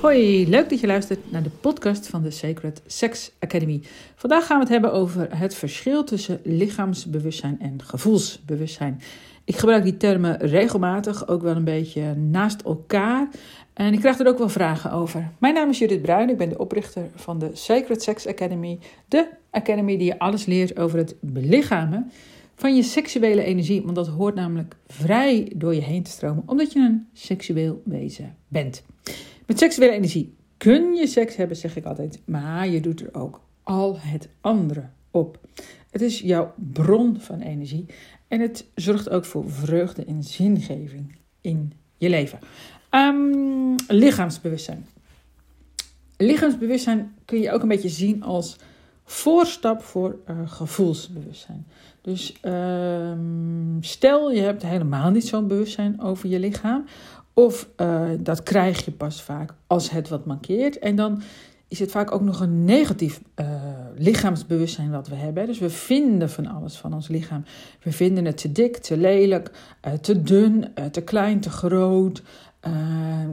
Hoi, leuk dat je luistert naar de podcast van de Sacred Sex Academy. Vandaag gaan we het hebben over het verschil tussen lichaamsbewustzijn en gevoelsbewustzijn. Ik gebruik die termen regelmatig, ook wel een beetje naast elkaar. En ik krijg er ook wel vragen over. Mijn naam is Judith Bruin, ik ben de oprichter van de Sacred Sex Academy. De academy die je alles leert over het belichamen van je seksuele energie. Want dat hoort namelijk vrij door je heen te stromen, omdat je een seksueel wezen bent. Met seksuele energie kun je seks hebben, zeg ik altijd, maar je doet er ook al het andere op. Het is jouw bron van energie en het zorgt ook voor vreugde en zingeving in je leven. Um, lichaamsbewustzijn. Lichaamsbewustzijn kun je ook een beetje zien als voorstap voor uh, gevoelsbewustzijn. Dus uh, stel je hebt helemaal niet zo'n bewustzijn over je lichaam, of uh, dat krijg je pas vaak als het wat mankeert. En dan is het vaak ook nog een negatief uh, lichaamsbewustzijn wat we hebben. Dus we vinden van alles van ons lichaam. We vinden het te dik, te lelijk, te dun, te klein, te groot.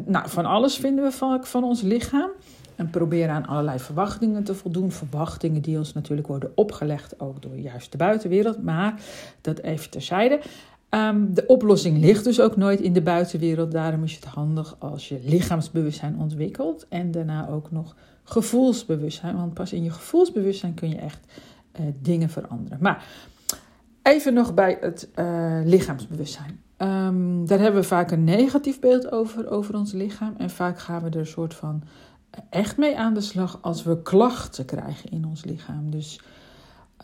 nou, van alles vinden we van, van ons lichaam. En proberen aan allerlei verwachtingen te voldoen. Verwachtingen die ons natuurlijk worden opgelegd, ook door juist de buitenwereld. Maar dat even terzijde. Um, de oplossing ligt dus ook nooit in de buitenwereld. Daarom is het handig als je lichaamsbewustzijn ontwikkelt en daarna ook nog gevoelsbewustzijn. Want pas in je gevoelsbewustzijn kun je echt uh, dingen veranderen. Maar even nog bij het uh, lichaamsbewustzijn. Um, daar hebben we vaak een negatief beeld over, over ons lichaam. En vaak gaan we er een soort van echt mee aan de slag als we klachten krijgen in ons lichaam. Dus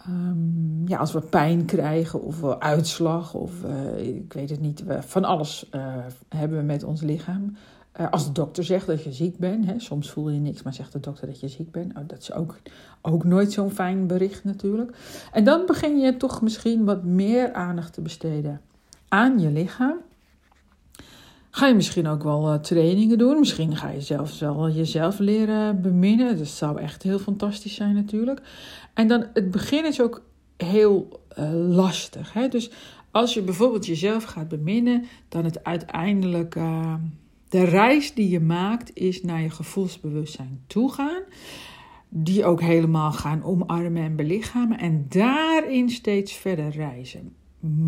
Um, ja, als we pijn krijgen of uitslag of uh, ik weet het niet, we, van alles uh, hebben we met ons lichaam. Als de dokter zegt dat je ziek bent, hè, soms voel je niks, maar zegt de dokter dat je ziek bent. Oh, dat is ook, ook nooit zo'n fijn bericht natuurlijk. En dan begin je toch misschien wat meer aandacht te besteden aan je lichaam. Ga je misschien ook wel trainingen doen. Misschien ga je zelfs wel jezelf leren beminnen. Dat zou echt heel fantastisch zijn natuurlijk. En dan het begin is ook heel uh, lastig. Hè? Dus als je bijvoorbeeld jezelf gaat beminnen, dan het uiteindelijk. Uh, de reis die je maakt is naar je gevoelsbewustzijn toe gaan. Die ook helemaal gaan omarmen en belichamen. En daarin steeds verder reizen.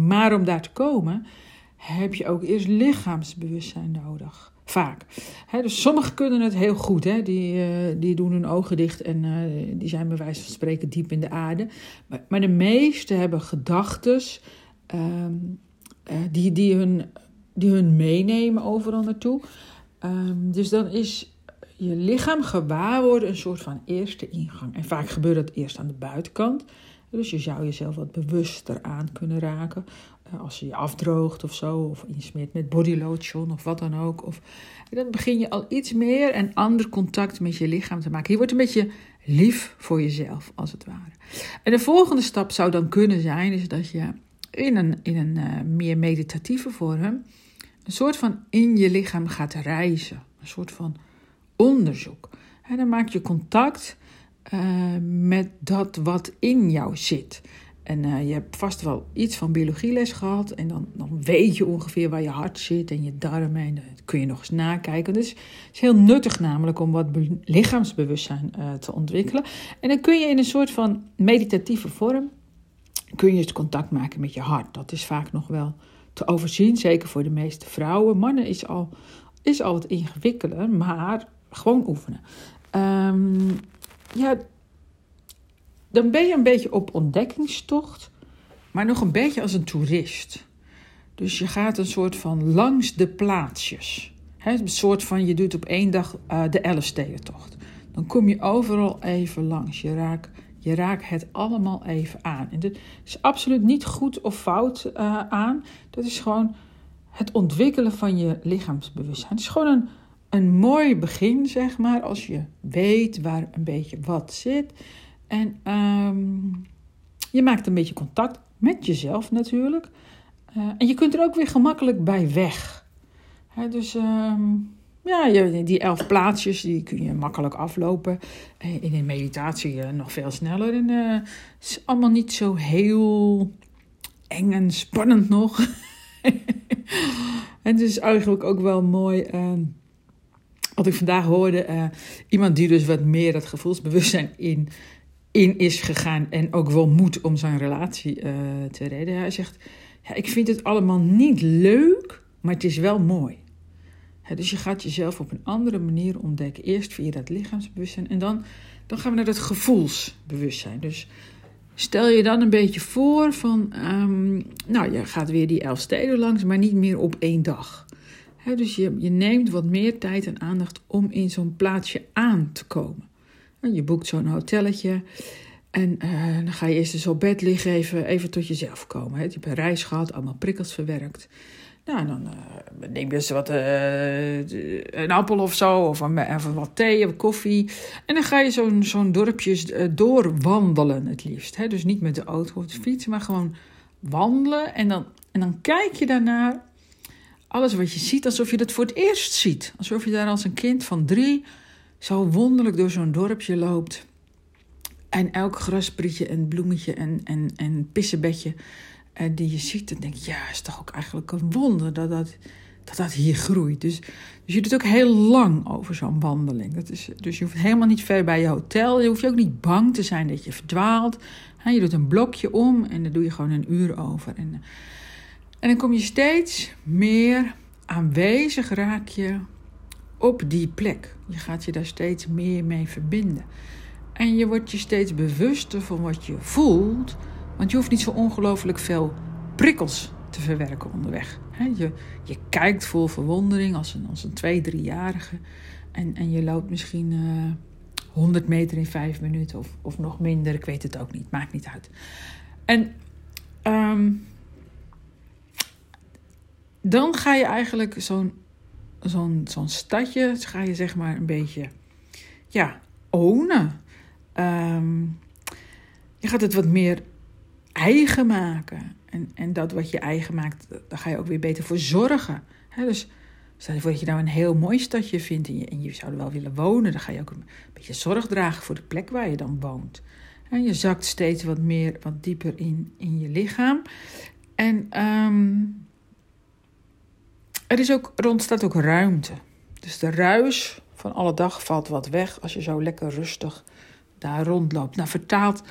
Maar om daar te komen, heb je ook eerst lichaamsbewustzijn nodig. Vaak. dus sommigen kunnen het heel goed. He. Die, uh, die doen hun ogen dicht en uh, die zijn bij wijze van spreken diep in de aarde. Maar, maar de meeste hebben gedachten um, uh, die, die, hun, die hun meenemen overal naartoe. Um, dus dan is je lichaam gewaar worden een soort van eerste ingang. En vaak gebeurt dat eerst aan de buitenkant. Dus je zou jezelf wat bewuster aan kunnen raken. Eh, als je je afdroogt of zo, of insmeert met bodylotion of wat dan ook. Of, dan begin je al iets meer een ander contact met je lichaam te maken. Je wordt een beetje lief voor jezelf, als het ware. En de volgende stap zou dan kunnen zijn, is dat je in een, in een uh, meer meditatieve vorm een soort van in je lichaam gaat reizen. Een soort van onderzoek. En dan maak je contact uh, met dat wat in jou zit. En uh, je hebt vast wel iets van biologieles gehad. En dan, dan weet je ongeveer waar je hart zit en je darmen. En dat kun je nog eens nakijken. Dus het is heel nuttig namelijk om wat lichaamsbewustzijn uh, te ontwikkelen. En dan kun je in een soort van meditatieve vorm... kun je het contact maken met je hart. Dat is vaak nog wel te overzien. Zeker voor de meeste vrouwen. Mannen is al, is al wat ingewikkelder. Maar gewoon oefenen. Um, ja, dan ben je een beetje op ontdekkingstocht, maar nog een beetje als een toerist. Dus je gaat een soort van langs de plaatsjes. een soort van, je doet op één dag uh, de Elfstedentocht. Dan kom je overal even langs. Je raakt, je raakt het allemaal even aan. En dat is absoluut niet goed of fout uh, aan. Dat is gewoon het ontwikkelen van je lichaamsbewustzijn. Het is gewoon een, een mooi begin, zeg maar, als je weet waar een beetje wat zit. En um, je maakt een beetje contact met jezelf natuurlijk. Uh, en je kunt er ook weer gemakkelijk bij weg. Dus um, ja, die elf plaatsjes die kun je makkelijk aflopen. In een meditatie uh, nog veel sneller. Het is allemaal niet zo heel eng en spannend nog. en het is eigenlijk ook wel mooi. Uh, wat ik vandaag hoorde, uh, iemand die dus wat meer dat gevoelsbewustzijn in, in is gegaan en ook wel moet om zijn relatie uh, te redden. Hij zegt, ja, ik vind het allemaal niet leuk, maar het is wel mooi. dus je gaat jezelf op een andere manier ontdekken. Eerst via dat lichaamsbewustzijn en dan, dan gaan we naar dat gevoelsbewustzijn. Dus stel je dan een beetje voor van, um, nou, je gaat weer die elf steden langs, maar niet meer op één dag. Dus je, je neemt wat meer tijd en aandacht om in zo'n plaatsje aan te komen. Je boekt zo'n hotelletje en uh, dan ga je eerst eens op bed liggen, even, even tot jezelf komen. Je hebt een reis gehad, allemaal prikkels verwerkt. Nou, dan uh, neem je eens wat, uh, een appel of zo, of even wat thee of koffie. En dan ga je zo'n zo'n dorpje doorwandelen het liefst. Dus niet met de auto of de fiets, maar gewoon wandelen. En dan, en dan kijk je daarnaar, alles wat je ziet, alsof je dat voor het eerst ziet. Alsof je daar als een kind van drie zo wonderlijk door zo'n dorpje loopt. En elk grasprietje en bloemetje en, en, en pissebedje uh, die je ziet, dan denk je, ja, is toch ook eigenlijk een wonder dat dat, dat, dat hier groeit. Dus, dus je doet ook heel lang over zo'n wandeling. Dat is, dus je hoeft helemaal niet ver bij je hotel. Je hoeft je ook niet bang te zijn dat je verdwaalt. je doet een blokje om en daar doe je gewoon een uur over. En, eh, en dan kom je steeds meer aanwezig raak je op die plek. Je gaat je daar steeds meer mee verbinden. En je wordt je steeds bewuster van wat je voelt. Want je hoeft niet zo ongelooflijk veel prikkels te verwerken onderweg. Je, je kijkt vol verwondering als een, als een twee, driejarige. En, en je loopt misschien uh, eh, 100 meter in vijf minuten of, of nog minder. Ik weet het ook niet, maakt niet uit. En um, dan ga je eigenlijk zo'n zo'n zo'n stadje, ga je zeg maar een beetje ja, ownen. Um, je gaat het wat meer eigen maken. En, en dat wat je eigen maakt, daar ga je ook weer beter voor zorgen. dus stel je voor je nou een heel mooi stadje vindt en je, en je zou er wel willen wonen. Dan ga je ook een beetje zorg dragen voor de plek waar je dan woont. En je zakt steeds wat meer, wat dieper in, in je lichaam. En um, er is ook, er ontstaat ook ruimte. Dus de ruis van alle dag valt wat weg als je zo lekker rustig daar rondloopt. Nou, vertaald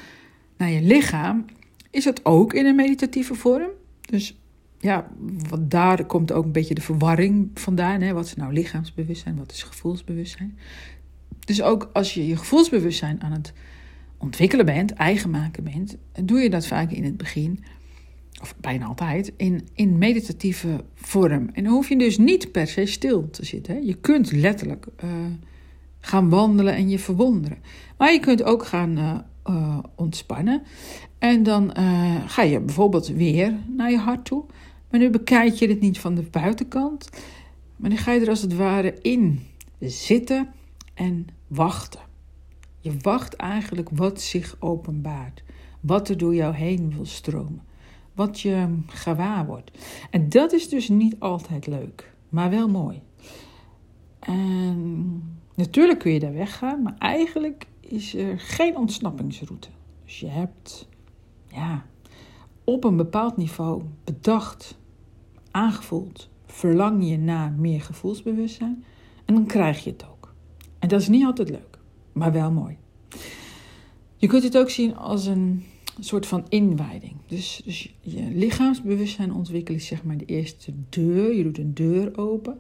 naar je lichaam is het ook in een meditatieve vorm. Dus ja, wat daar komt ook een beetje de verwarring vandaan. Hè? Wat is nou lichaamsbewustzijn, wat is gevoelsbewustzijn? Dus ook als je je gevoelsbewustzijn aan het ontwikkelen bent, eigen maken bent, doe je dat vaak in het begin, of bijna altijd, in, in meditatieve vorm. En dan hoef je dus niet per se stil te zitten. Je kunt letterlijk uh, gaan wandelen en je verwonderen. Maar je kunt ook gaan uh, uh, ontspannen. En dan ga je bijvoorbeeld weer naar je hart toe. Maar nu bekijk je het niet van de buitenkant. Maar nu ga je er als het ware in zitten en wachten. Je wacht eigenlijk wat zich openbaart. Wat er door jou heen wil stromen. Wat je gewaar wordt. En dat is dus niet altijd leuk, maar wel mooi. En natuurlijk kun je daar weggaan, maar eigenlijk is er geen ontsnappingsroute. Dus je hebt ja, op een bepaald niveau bedacht, aangevoeld, verlang je naar meer gevoelsbewustzijn en dan krijg je het ook. En dat is niet altijd leuk, maar wel mooi. Je kunt het ook zien als een soort van inwijding. Dus, dus je lichaamsbewustzijn ontwikkelen zeg maar de eerste deur. Je doet een deur open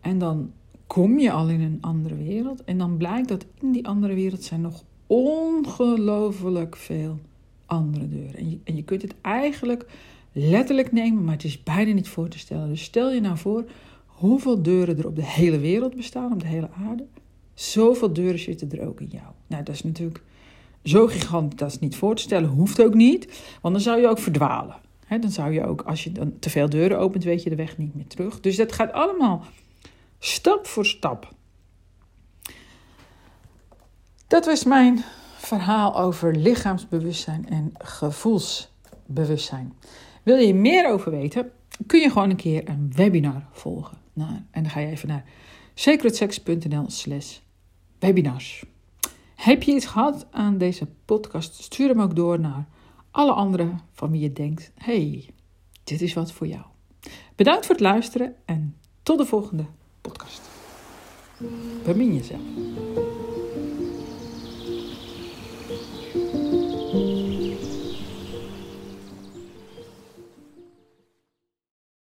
en dan kom je al in een andere wereld. En dan blijkt dat in die andere wereld zijn nog ongelooflijk veel andere deuren. En en je kunt het eigenlijk letterlijk nemen, maar het is bijna niet voor te stellen. Dus stel je nou voor hoeveel deuren er op de hele wereld bestaan, op de hele aarde. Zoveel deuren zitten er ook in jou. Nou, dat is natuurlijk zo gigantisch, dat is niet voor te stellen, hoeft ook niet, want dan zou je ook verdwalen. dan zou je ook, als je dan te veel deuren opent, weet je de weg niet meer terug. Dus dat gaat allemaal stap voor stap. Dat was mijn verhaal over lichaamsbewustzijn en gevoelsbewustzijn. Wil je meer over weten, kun je gewoon een keer een webinar volgen. En dan ga je even naar sacredsex.nl slash webinars. Heb je iets gehad aan deze podcast? Stuur hem ook door naar alle anderen van wie je denkt: hey, dit is wat voor jou. Bedankt voor het luisteren en tot de volgende podcast. Bemin jezelf.